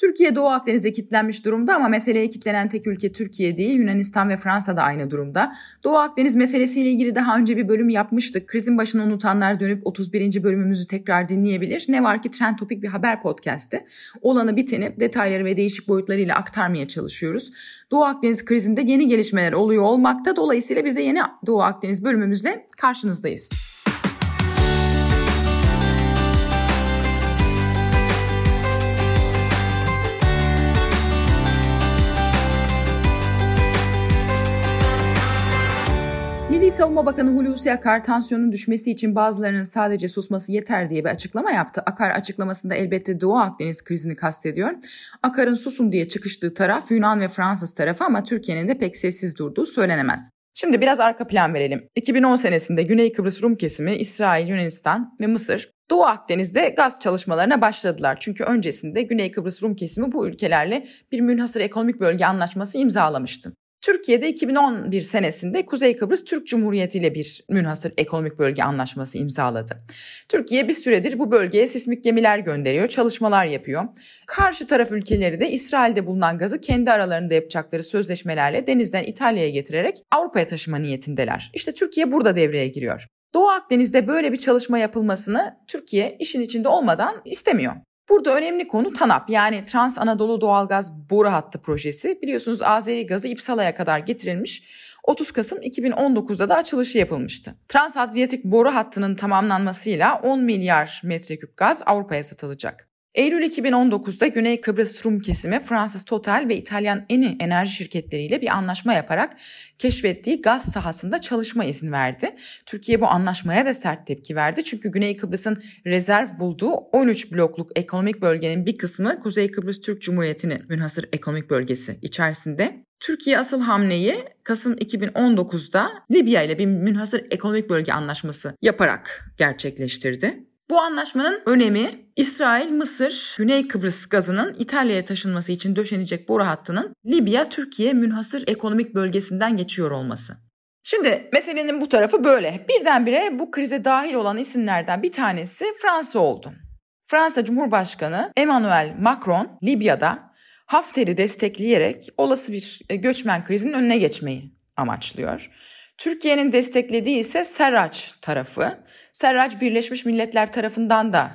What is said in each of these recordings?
Türkiye Doğu Akdeniz'e kilitlenmiş durumda ama meseleye kilitlenen tek ülke Türkiye değil, Yunanistan ve Fransa da aynı durumda. Doğu Akdeniz meselesiyle ilgili daha önce bir bölüm yapmıştık. Krizin başını unutanlar dönüp 31. bölümümüzü tekrar dinleyebilir. Ne var ki Trend Topik bir haber podcast'i. Olanı biteni detayları ve değişik boyutlarıyla aktarmaya çalışıyoruz. Doğu Akdeniz krizinde yeni gelişmeler oluyor olmakta. Dolayısıyla biz de yeni Doğu Akdeniz bölümümüzle karşınızdayız. Savunma Bakanı Hulusi Akar tansiyonun düşmesi için bazılarının sadece susması yeter diye bir açıklama yaptı. Akar açıklamasında elbette Doğu Akdeniz krizini kastediyor. Akar'ın susun diye çıkıştığı taraf Yunan ve Fransız tarafı ama Türkiye'nin de pek sessiz durduğu söylenemez. Şimdi biraz arka plan verelim. 2010 senesinde Güney Kıbrıs Rum kesimi, İsrail, Yunanistan ve Mısır Doğu Akdeniz'de gaz çalışmalarına başladılar. Çünkü öncesinde Güney Kıbrıs Rum kesimi bu ülkelerle bir münhasır ekonomik bölge anlaşması imzalamıştı. Türkiye'de 2011 senesinde Kuzey Kıbrıs Türk Cumhuriyeti ile bir münhasır ekonomik bölge anlaşması imzaladı. Türkiye bir süredir bu bölgeye sismik gemiler gönderiyor, çalışmalar yapıyor. Karşı taraf ülkeleri de İsrail'de bulunan gazı kendi aralarında yapacakları sözleşmelerle denizden İtalya'ya getirerek Avrupa'ya taşıma niyetindeler. İşte Türkiye burada devreye giriyor. Doğu Akdeniz'de böyle bir çalışma yapılmasını Türkiye işin içinde olmadan istemiyor. Burada önemli konu TANAP yani Trans Anadolu Doğalgaz Boru Hattı projesi. Biliyorsunuz Azeri gazı İpsala'ya kadar getirilmiş. 30 Kasım 2019'da da açılışı yapılmıştı. Trans Adriyatik boru hattının tamamlanmasıyla 10 milyar metreküp gaz Avrupa'ya satılacak. Eylül 2019'da Güney Kıbrıs Rum kesimi Fransız Total ve İtalyan Eni enerji şirketleriyle bir anlaşma yaparak keşfettiği gaz sahasında çalışma izni verdi. Türkiye bu anlaşmaya da sert tepki verdi. Çünkü Güney Kıbrıs'ın rezerv bulduğu 13 blokluk ekonomik bölgenin bir kısmı Kuzey Kıbrıs Türk Cumhuriyeti'nin münhasır ekonomik bölgesi içerisinde. Türkiye asıl hamleyi Kasım 2019'da Libya ile bir münhasır ekonomik bölge anlaşması yaparak gerçekleştirdi. Bu anlaşmanın önemi İsrail, Mısır, Güney Kıbrıs gazının İtalya'ya taşınması için döşenecek boru hattının Libya-Türkiye münhasır ekonomik bölgesinden geçiyor olması. Şimdi meselenin bu tarafı böyle. Birdenbire bu krize dahil olan isimlerden bir tanesi Fransa oldu. Fransa Cumhurbaşkanı Emmanuel Macron Libya'da Hafter'i destekleyerek olası bir e, göçmen krizinin önüne geçmeyi amaçlıyor. Türkiye'nin desteklediği ise Serraç tarafı. Serraç Birleşmiş Milletler tarafından da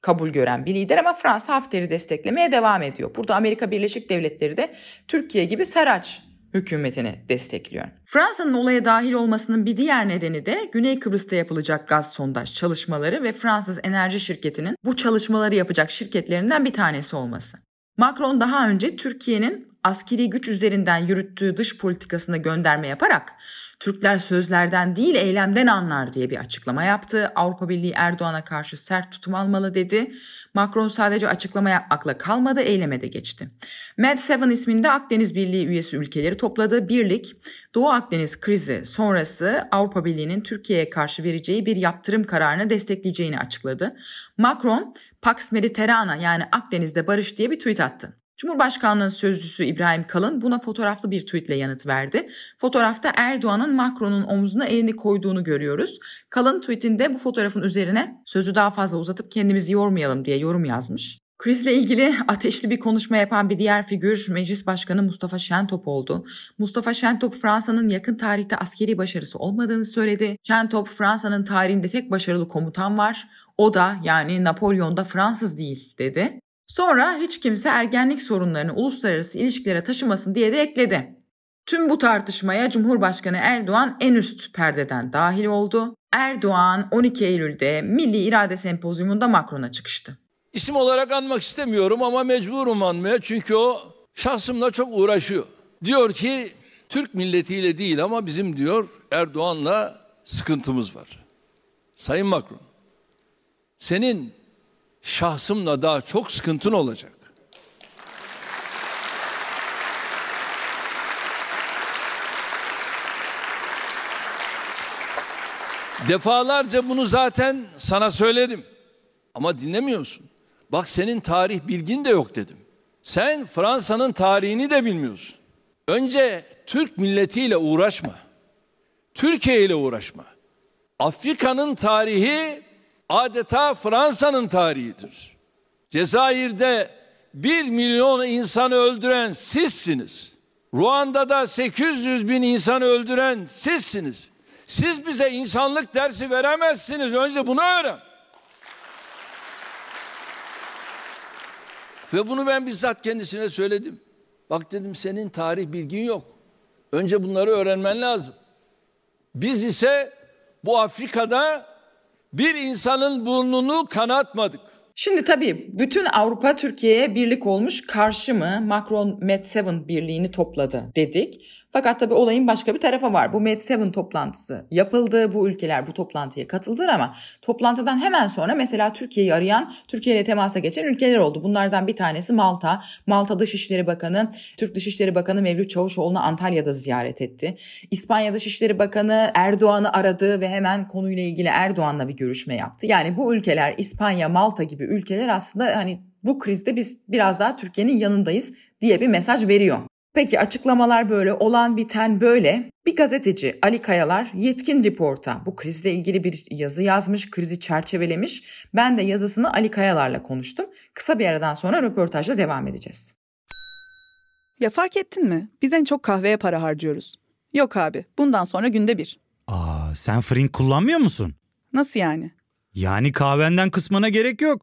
kabul gören bir lider ama Fransa Hafter'i desteklemeye devam ediyor. Burada Amerika Birleşik Devletleri de Türkiye gibi Serraç hükümetini destekliyor. Fransa'nın olaya dahil olmasının bir diğer nedeni de Güney Kıbrıs'ta yapılacak gaz sondaj çalışmaları ve Fransız enerji şirketinin bu çalışmaları yapacak şirketlerinden bir tanesi olması. Macron daha önce Türkiye'nin askeri güç üzerinden yürüttüğü dış politikasına gönderme yaparak Türkler sözlerden değil eylemden anlar diye bir açıklama yaptı. Avrupa Birliği Erdoğan'a karşı sert tutum almalı dedi. Macron sadece açıklama yapmakla kalmadı, eyleme de geçti. Med7 isminde Akdeniz Birliği üyesi ülkeleri topladığı birlik, Doğu Akdeniz krizi sonrası Avrupa Birliği'nin Türkiye'ye karşı vereceği bir yaptırım kararını destekleyeceğini açıkladı. Macron, Pax Mediterrana yani Akdeniz'de barış diye bir tweet attı. Cumhurbaşkanlığı sözcüsü İbrahim Kalın buna fotoğraflı bir tweetle yanıt verdi. Fotoğrafta Erdoğan'ın Macron'un omzuna elini koyduğunu görüyoruz. Kalın tweetinde bu fotoğrafın üzerine sözü daha fazla uzatıp kendimizi yormayalım diye yorum yazmış. Krizle ilgili ateşli bir konuşma yapan bir diğer figür Meclis Başkanı Mustafa Şentop oldu. Mustafa Şentop Fransa'nın yakın tarihte askeri başarısı olmadığını söyledi. Şentop Fransa'nın tarihinde tek başarılı komutan var. O da yani Napolyon'da Fransız değil dedi. Sonra hiç kimse ergenlik sorunlarını uluslararası ilişkilere taşımasın diye de ekledi. Tüm bu tartışmaya Cumhurbaşkanı Erdoğan en üst perdeden dahil oldu. Erdoğan 12 Eylül'de Milli İrade Sempozyumunda Macron'a çıkıştı. İsim olarak anmak istemiyorum ama mecburum anmaya çünkü o şahsımla çok uğraşıyor. Diyor ki Türk milletiyle değil ama bizim diyor Erdoğan'la sıkıntımız var. Sayın Macron, senin şahsımla daha çok sıkıntın olacak. Defalarca bunu zaten sana söyledim. Ama dinlemiyorsun. Bak senin tarih bilgin de yok dedim. Sen Fransa'nın tarihini de bilmiyorsun. Önce Türk milletiyle uğraşma. Türkiye ile uğraşma. Afrika'nın tarihi adeta Fransa'nın tarihidir. Cezayir'de bir milyon insanı öldüren sizsiniz. Ruanda'da 800 bin insanı öldüren sizsiniz. Siz bize insanlık dersi veremezsiniz. Önce bunu öğren. Ve bunu ben bizzat kendisine söyledim. Bak dedim senin tarih bilgin yok. Önce bunları öğrenmen lazım. Biz ise bu Afrika'da bir insanın burnunu kanatmadık. Şimdi tabii bütün Avrupa Türkiye'ye birlik olmuş karşı mı Macron Med7 birliğini topladı dedik. Fakat tabii olayın başka bir tarafı var. Bu Med7 toplantısı yapıldı. Bu ülkeler bu toplantıya katıldılar ama toplantıdan hemen sonra mesela Türkiye'yi arayan, Türkiye ile temasa geçen ülkeler oldu. Bunlardan bir tanesi Malta. Malta Dışişleri Bakanı, Türk Dışişleri Bakanı Mevlüt Çavuşoğlu'nu Antalya'da ziyaret etti. İspanya Dışişleri Bakanı Erdoğan'ı aradı ve hemen konuyla ilgili Erdoğan'la bir görüşme yaptı. Yani bu ülkeler İspanya, Malta gibi ülkeler aslında hani bu krizde biz biraz daha Türkiye'nin yanındayız diye bir mesaj veriyor. Peki açıklamalar böyle, olan biten böyle. Bir gazeteci Ali Kayalar Yetkin Report'a bu krizle ilgili bir yazı yazmış, krizi çerçevelemiş. Ben de yazısını Ali Kayalar'la konuştum. Kısa bir aradan sonra röportajla devam edeceğiz. Ya fark ettin mi? Biz en çok kahveye para harcıyoruz. Yok abi, bundan sonra günde bir. Aa, sen Frink kullanmıyor musun? Nasıl yani? Yani kahvenden kısmına gerek yok.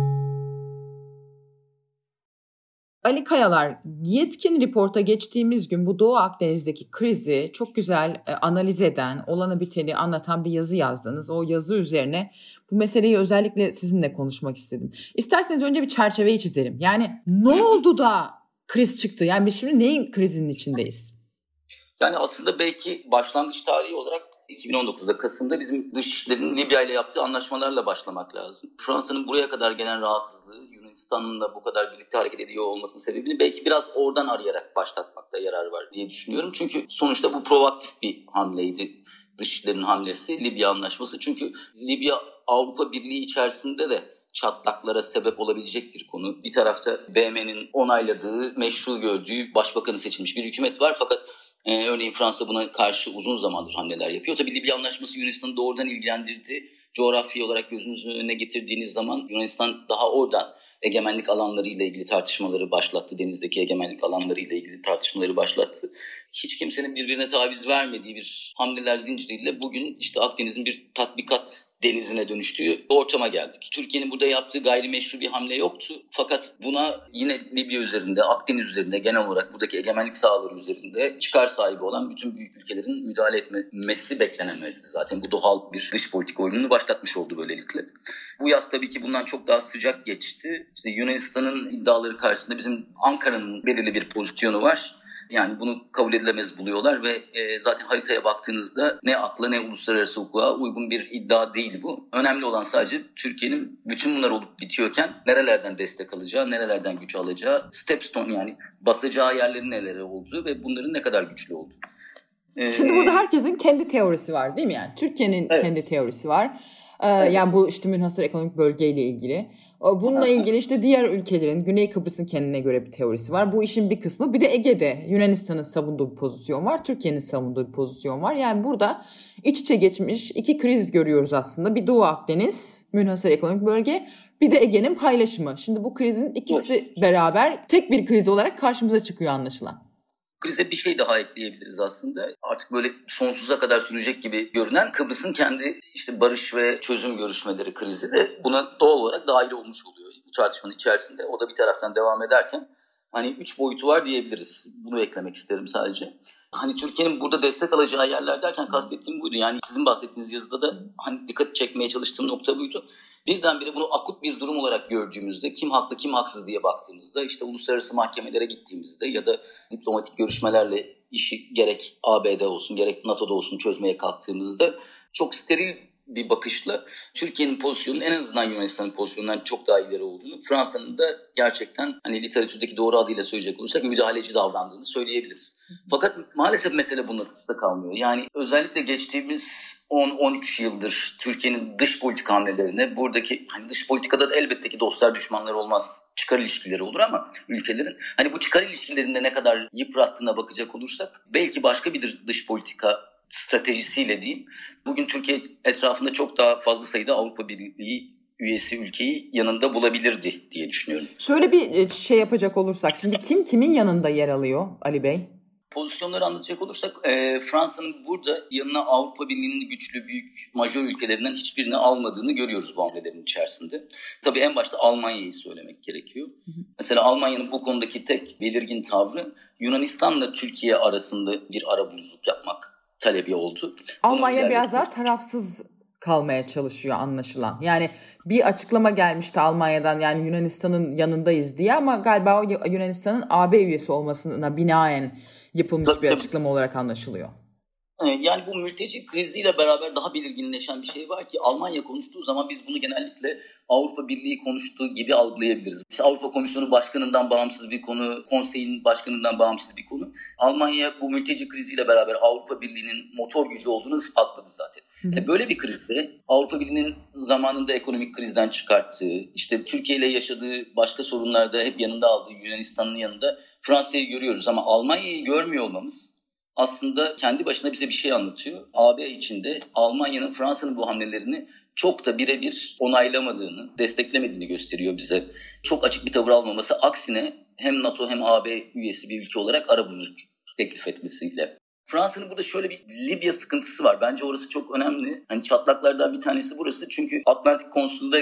Ali Kayalar, Yetkin Report'a geçtiğimiz gün bu Doğu Akdeniz'deki krizi çok güzel e, analiz eden, olanı biteni anlatan bir yazı yazdınız. O yazı üzerine bu meseleyi özellikle sizinle konuşmak istedim. İsterseniz önce bir çerçeveyi çizelim. Yani ne oldu da kriz çıktı? Yani biz şimdi neyin krizinin içindeyiz? Yani aslında belki başlangıç tarihi olarak 2019'da Kasım'da bizim dışişlerin Libya ile yaptığı anlaşmalarla başlamak lazım. Fransa'nın buraya kadar gelen rahatsızlığı Yunanistan'ın da bu kadar birlikte hareket ediyor olmasının sebebini belki biraz oradan arayarak başlatmakta yarar var diye düşünüyorum. Çünkü sonuçta bu proaktif bir hamleydi. Dışişlerin hamlesi Libya anlaşması. Çünkü Libya Avrupa Birliği içerisinde de çatlaklara sebep olabilecek bir konu. Bir tarafta BM'nin onayladığı, meşru gördüğü başbakanı seçilmiş bir hükümet var fakat ee, örneğin Fransa buna karşı uzun zamandır hamleler yapıyor. Tabii Libya Anlaşması Yunanistan'ı doğrudan ilgilendirdi. Coğrafi olarak gözünüzün önüne getirdiğiniz zaman Yunanistan daha oradan egemenlik alanları ile ilgili tartışmaları başlattı. Denizdeki egemenlik alanları ile ilgili tartışmaları başlattı. Hiç kimsenin birbirine taviz vermediği bir hamleler zinciriyle bugün işte Akdeniz'in bir tatbikat denizine dönüştüğü ortama geldik. Türkiye'nin burada yaptığı gayrimeşru bir hamle yoktu. Fakat buna yine Libya üzerinde, Akdeniz üzerinde genel olarak buradaki egemenlik sahaları üzerinde çıkar sahibi olan bütün büyük ülkelerin müdahale etmesi beklenemezdi zaten. Bu doğal bir dış politik oyununu başlatmış oldu böylelikle. Bu yaz tabii ki bundan çok daha sıcak geçti. İşte Yunanistan'ın iddiaları karşısında bizim Ankara'nın belirli bir pozisyonu var. Yani bunu kabul edilemez buluyorlar ve e, zaten haritaya baktığınızda ne akla ne uluslararası hukuka uygun bir iddia değil bu. Önemli olan sadece Türkiye'nin bütün bunlar olup bitiyorken nerelerden destek alacağı, nerelerden güç alacağı, stepstone yani basacağı yerlerin neleri olduğu ve bunların ne kadar güçlü olduğu. Ee, Şimdi burada herkesin kendi teorisi var değil mi yani? Türkiye'nin evet. kendi teorisi var. Ee, evet. Yani bu işte münhasır ekonomik bölgeyle ilgili. Bununla ilgili işte diğer ülkelerin Güney Kıbrıs'ın kendine göre bir teorisi var. Bu işin bir kısmı. Bir de Ege'de Yunanistan'ın savunduğu bir pozisyon var. Türkiye'nin savunduğu bir pozisyon var. Yani burada iç içe geçmiş iki kriz görüyoruz aslında. Bir Doğu Akdeniz, münhasır ekonomik bölge. Bir de Ege'nin paylaşımı. Şimdi bu krizin ikisi beraber tek bir kriz olarak karşımıza çıkıyor anlaşılan krize bir şey daha ekleyebiliriz aslında. Artık böyle sonsuza kadar sürecek gibi görünen Kıbrıs'ın kendi işte barış ve çözüm görüşmeleri krizi de buna doğal olarak dahil olmuş oluyor bu tartışmanın içerisinde. O da bir taraftan devam ederken hani üç boyutu var diyebiliriz. Bunu eklemek isterim sadece. Hani Türkiye'nin burada destek alacağı yerler derken kastettiğim buydu. Yani sizin bahsettiğiniz yazıda da hani dikkat çekmeye çalıştığım nokta buydu. Birdenbire bunu akut bir durum olarak gördüğümüzde kim haklı kim haksız diye baktığımızda işte uluslararası mahkemelere gittiğimizde ya da diplomatik görüşmelerle işi gerek ABD olsun gerek NATO'da olsun çözmeye kalktığımızda çok steril bir bakışla Türkiye'nin pozisyonunun en azından Yunanistan'ın pozisyonundan çok daha ileri olduğunu, Fransa'nın da gerçekten hani literatürdeki doğru adıyla söyleyecek olursak müdahaleci davrandığını söyleyebiliriz. Fakat maalesef mesele bununla kalmıyor. Yani özellikle geçtiğimiz 10-13 yıldır Türkiye'nin dış politika hamlelerine buradaki hani dış politikada da elbette ki dostlar düşmanlar olmaz çıkar ilişkileri olur ama ülkelerin hani bu çıkar ilişkilerinde ne kadar yıprattığına bakacak olursak belki başka bir dış politika stratejisiyle diyeyim. Bugün Türkiye etrafında çok daha fazla sayıda Avrupa Birliği üyesi ülkeyi yanında bulabilirdi diye düşünüyorum. Şöyle bir e, şey yapacak olursak şimdi kim kimin yanında yer alıyor Ali Bey? Pozisyonları anlatacak olursak e, Fransa'nın burada yanına Avrupa Birliği'nin güçlü büyük majör ülkelerinden hiçbirini almadığını görüyoruz bu hamlelerin içerisinde. Tabii en başta Almanya'yı söylemek gerekiyor. Hı hı. Mesela Almanya'nın bu konudaki tek belirgin tavrı Yunanistan'la Türkiye arasında bir arabuluculuk yapmak talebi oldu. Almanya biraz daha tarafsız kalmaya çalışıyor anlaşılan. Yani bir açıklama gelmişti Almanya'dan yani Yunanistan'ın yanındayız diye ama galiba Yunanistan'ın AB üyesi olmasına binaen yapılmış tabii, bir açıklama tabii. olarak anlaşılıyor. Ee, yani bu mülteci kriziyle beraber daha belirginleşen bir şey var ki Almanya konuştuğu zaman biz bunu genellikle Avrupa Birliği konuştuğu gibi algılayabiliriz. İşte Avrupa Komisyonu Başkanı'ndan bağımsız bir konu, konseyin başkanından bağımsız bir konu. Almanya bu mülteci kriziyle beraber Avrupa Birliği'nin motor gücü olduğunu ispatladı zaten. Hı Böyle bir krizde Avrupa Birliği'nin zamanında ekonomik krizden çıkarttığı, işte Türkiye ile yaşadığı başka sorunlarda hep yanında aldığı Yunanistan'ın yanında Fransa'yı görüyoruz ama Almanya'yı görmüyor olmamız aslında kendi başına bize bir şey anlatıyor. AB içinde Almanya'nın Fransa'nın bu hamlelerini çok da birebir onaylamadığını, desteklemediğini gösteriyor bize. Çok açık bir tavır almaması aksine hem NATO hem AB üyesi bir ülke olarak arabuluculuk teklif etmesiyle. Fransa'nın burada şöyle bir Libya sıkıntısı var. Bence orası çok önemli. Hani çatlaklardan bir tanesi burası. Çünkü Atlantik Konsul'da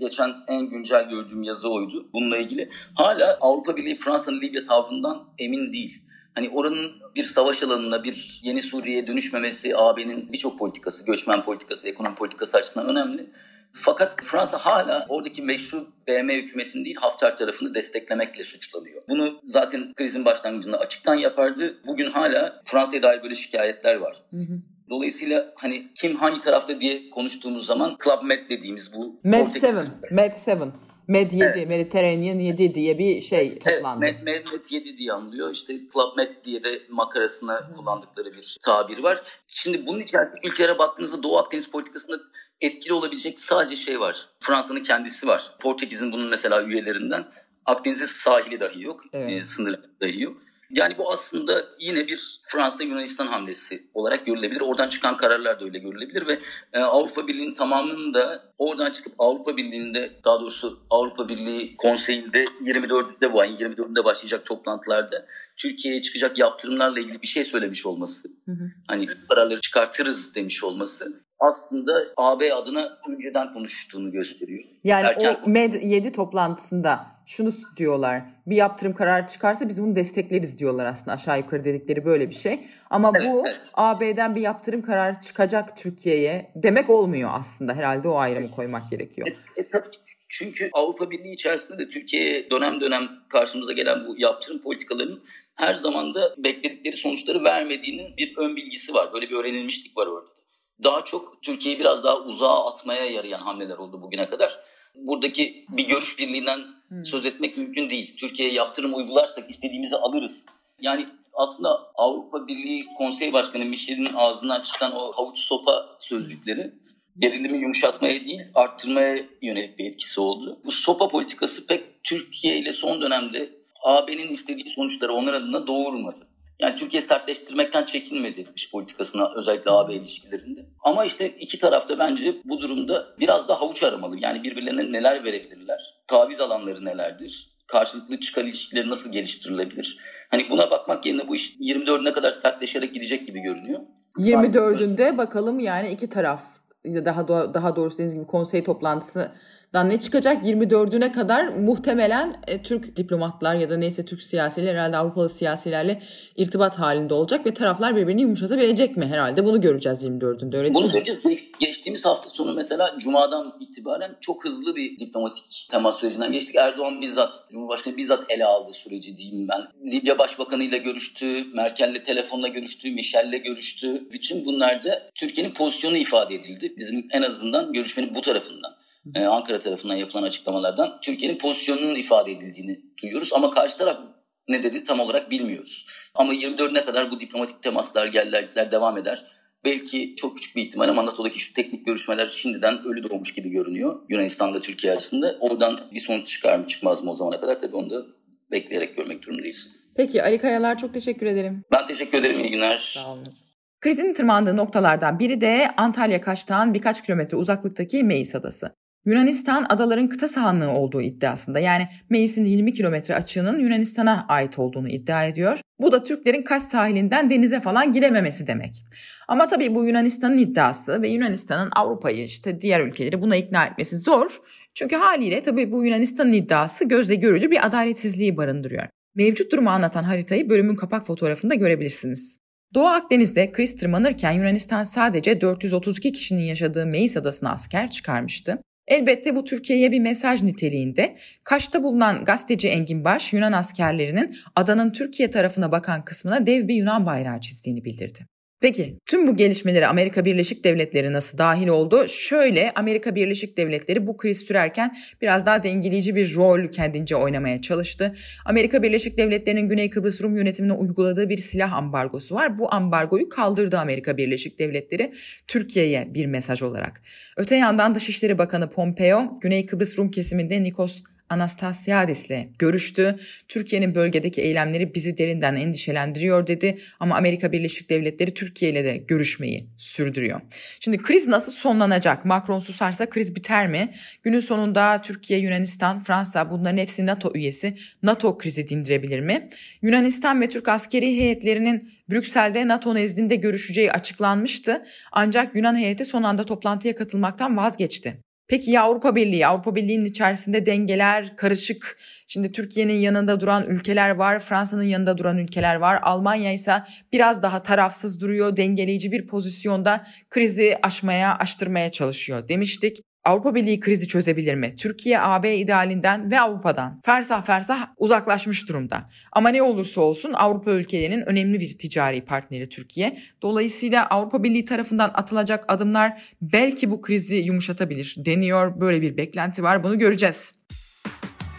geçen en güncel gördüğüm yazı oydu bununla ilgili. Hala Avrupa Birliği Fransa'nın Libya tavrından emin değil. Hani oranın bir savaş alanına, bir yeni Suriye'ye dönüşmemesi AB'nin birçok politikası, göçmen politikası, ekonomi politikası açısından önemli. Fakat Fransa hala oradaki meşru BM hükümetini değil Hafter tarafını desteklemekle suçlanıyor. Bunu zaten krizin başlangıcında açıktan yapardı. Bugün hala Fransa'ya dair böyle şikayetler var. Hı hı. Dolayısıyla hani kim hangi tarafta diye konuştuğumuz zaman Club Med dediğimiz bu Med 7, Med 7 Med 7, evet. Mediterranean 7 diye bir şey toplandı. Evet, Med, Med 7 diye anılıyor. İşte Club Med diye de makarasına Hı. kullandıkları bir tabir var. Şimdi bunun içerisindeki ülkelere baktığınızda Doğu Akdeniz politikasında etkili olabilecek sadece şey var. Fransa'nın kendisi var. Portekiz'in bunun mesela üyelerinden Akdeniz'in sahili dahi yok. Evet. E, sınırı dahi yok. Yani bu aslında yine bir Fransa-Yunanistan hamlesi olarak görülebilir. Oradan çıkan kararlar da öyle görülebilir ve e, Avrupa Birliği'nin tamamının da oradan çıkıp Avrupa Birliği'nde daha doğrusu Avrupa Birliği Konseyi'nde 24'ünde bu ayın 24'ünde başlayacak toplantılarda Türkiye'ye çıkacak yaptırımlarla ilgili bir şey söylemiş olması. Hı hı. Hani kararları çıkartırız demiş olması aslında AB adına önceden konuştuğunu gösteriyor. Yani Erken... o MED 7 toplantısında şunu diyorlar. Bir yaptırım kararı çıkarsa biz bunu destekleriz diyorlar aslında aşağı yukarı dedikleri böyle bir şey. Ama evet, bu evet. AB'den bir yaptırım kararı çıkacak Türkiye'ye demek olmuyor aslında. Herhalde o ayrımı koymak gerekiyor. E, e, tabii çünkü Avrupa Birliği içerisinde de Türkiye'ye dönem dönem karşımıza gelen bu yaptırım politikalarının her zaman da bekledikleri sonuçları vermediğinin bir ön bilgisi var. Böyle bir öğrenilmişlik var orada daha çok Türkiye'yi biraz daha uzağa atmaya yarayan hamleler oldu bugüne kadar. Buradaki bir görüş birliğinden hmm. söz etmek mümkün değil. Türkiye'ye yaptırım uygularsak istediğimizi alırız. Yani aslında Avrupa Birliği Konsey Başkanı Michel'in ağzından çıkan o havuç sopa sözcükleri gerilimi yumuşatmaya değil arttırmaya yönelik bir etkisi oldu. Bu sopa politikası pek Türkiye ile son dönemde AB'nin istediği sonuçları onlar adına doğurmadı. Yani Türkiye sertleştirmekten çekinmedi dış politikasına özellikle AB ilişkilerinde. Ama işte iki tarafta bence bu durumda biraz da havuç aramalı. Yani birbirlerine neler verebilirler? Taviz alanları nelerdir? Karşılıklı çıkar ilişkileri nasıl geliştirilebilir? Hani buna bakmak yerine bu iş 24'üne kadar sertleşerek gidecek gibi görünüyor. 24'ünde bakalım yani iki taraf daha daha doğrusu dediğiniz gibi konsey toplantısı Dan ne çıkacak 24'üne kadar muhtemelen e, Türk diplomatlar ya da neyse Türk siyasiler herhalde Avrupalı siyasilerle irtibat halinde olacak ve taraflar birbirini yumuşatabilecek mi herhalde bunu göreceğiz 24'ünde öyle Bunu mi? göreceğiz. Geçtiğimiz hafta sonu mesela Cuma'dan itibaren çok hızlı bir diplomatik temas sürecinden geçtik. Erdoğan bizzat, Cumhurbaşkanı bizzat ele aldı süreci diyeyim ben. Libya Başbakanı ile görüştü, Merkel'le telefonla görüştü, Michel'le görüştü. Bütün bunlarda Türkiye'nin pozisyonu ifade edildi. Bizim en azından görüşmenin bu tarafından. Ee, Ankara tarafından yapılan açıklamalardan Türkiye'nin pozisyonunun ifade edildiğini duyuyoruz. Ama karşı taraf ne dedi tam olarak bilmiyoruz. Ama 24'üne kadar bu diplomatik temaslar, gellerlikler devam eder. Belki çok küçük bir ihtimal ama NATO'daki şu teknik görüşmeler şimdiden ölü doğmuş gibi görünüyor Yunanistan'da Türkiye arasında. Oradan bir sonuç çıkar mı çıkmaz mı o zamana kadar tabii onu da bekleyerek görmek durumundayız. Peki Ali Kayalar çok teşekkür ederim. Ben teşekkür ederim. İyi günler. Sağ olunuz. Krizin tırmandığı noktalardan biri de Antalya Kaş'tan birkaç kilometre uzaklıktaki Meis Adası. Yunanistan adaların kıta sahanlığı olduğu iddiasında yani Meis'in 20 kilometre açığının Yunanistan'a ait olduğunu iddia ediyor. Bu da Türklerin Kaş sahilinden denize falan girememesi demek. Ama tabii bu Yunanistan'ın iddiası ve Yunanistan'ın Avrupa'yı işte diğer ülkeleri buna ikna etmesi zor. Çünkü haliyle tabii bu Yunanistan'ın iddiası gözle görülür bir adaletsizliği barındırıyor. Mevcut durumu anlatan haritayı bölümün kapak fotoğrafında görebilirsiniz. Doğu Akdeniz'de kriz tırmanırken Yunanistan sadece 432 kişinin yaşadığı Meis adasına asker çıkarmıştı. Elbette bu Türkiye'ye bir mesaj niteliğinde. Kaş'ta bulunan gazeteci Engin Baş, Yunan askerlerinin adanın Türkiye tarafına bakan kısmına dev bir Yunan bayrağı çizdiğini bildirdi. Peki tüm bu gelişmeleri Amerika Birleşik Devletleri nasıl dahil oldu? Şöyle Amerika Birleşik Devletleri bu kriz sürerken biraz daha dengeleyici bir rol kendince oynamaya çalıştı. Amerika Birleşik Devletleri'nin Güney Kıbrıs Rum yönetimine uyguladığı bir silah ambargosu var. Bu ambargoyu kaldırdı Amerika Birleşik Devletleri Türkiye'ye bir mesaj olarak. Öte yandan Dışişleri Bakanı Pompeo, Güney Kıbrıs Rum kesiminde Nikos Anastasiadis'le görüştü. Türkiye'nin bölgedeki eylemleri bizi derinden endişelendiriyor dedi ama Amerika Birleşik Devletleri Türkiye ile de görüşmeyi sürdürüyor. Şimdi kriz nasıl sonlanacak? Macron susarsa kriz biter mi? Günün sonunda Türkiye, Yunanistan, Fransa bunların hepsi NATO üyesi. NATO krizi dindirebilir mi? Yunanistan ve Türk askeri heyetlerinin Brüksel'de NATO nezdinde görüşeceği açıklanmıştı. Ancak Yunan heyeti son anda toplantıya katılmaktan vazgeçti. Peki ya Avrupa Birliği? Avrupa Birliği'nin içerisinde dengeler karışık. Şimdi Türkiye'nin yanında duran ülkeler var, Fransa'nın yanında duran ülkeler var. Almanya ise biraz daha tarafsız duruyor, dengeleyici bir pozisyonda krizi aşmaya, aştırmaya çalışıyor demiştik. Avrupa Birliği krizi çözebilir mi? Türkiye AB idealinden ve Avrupa'dan fersah fersah uzaklaşmış durumda. Ama ne olursa olsun Avrupa ülkelerinin önemli bir ticari partneri Türkiye. Dolayısıyla Avrupa Birliği tarafından atılacak adımlar belki bu krizi yumuşatabilir deniyor. Böyle bir beklenti var. Bunu göreceğiz.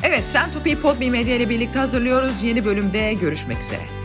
Evet, Trend Topi'yi Podbi Medya ile birlikte hazırlıyoruz. Yeni bölümde görüşmek üzere.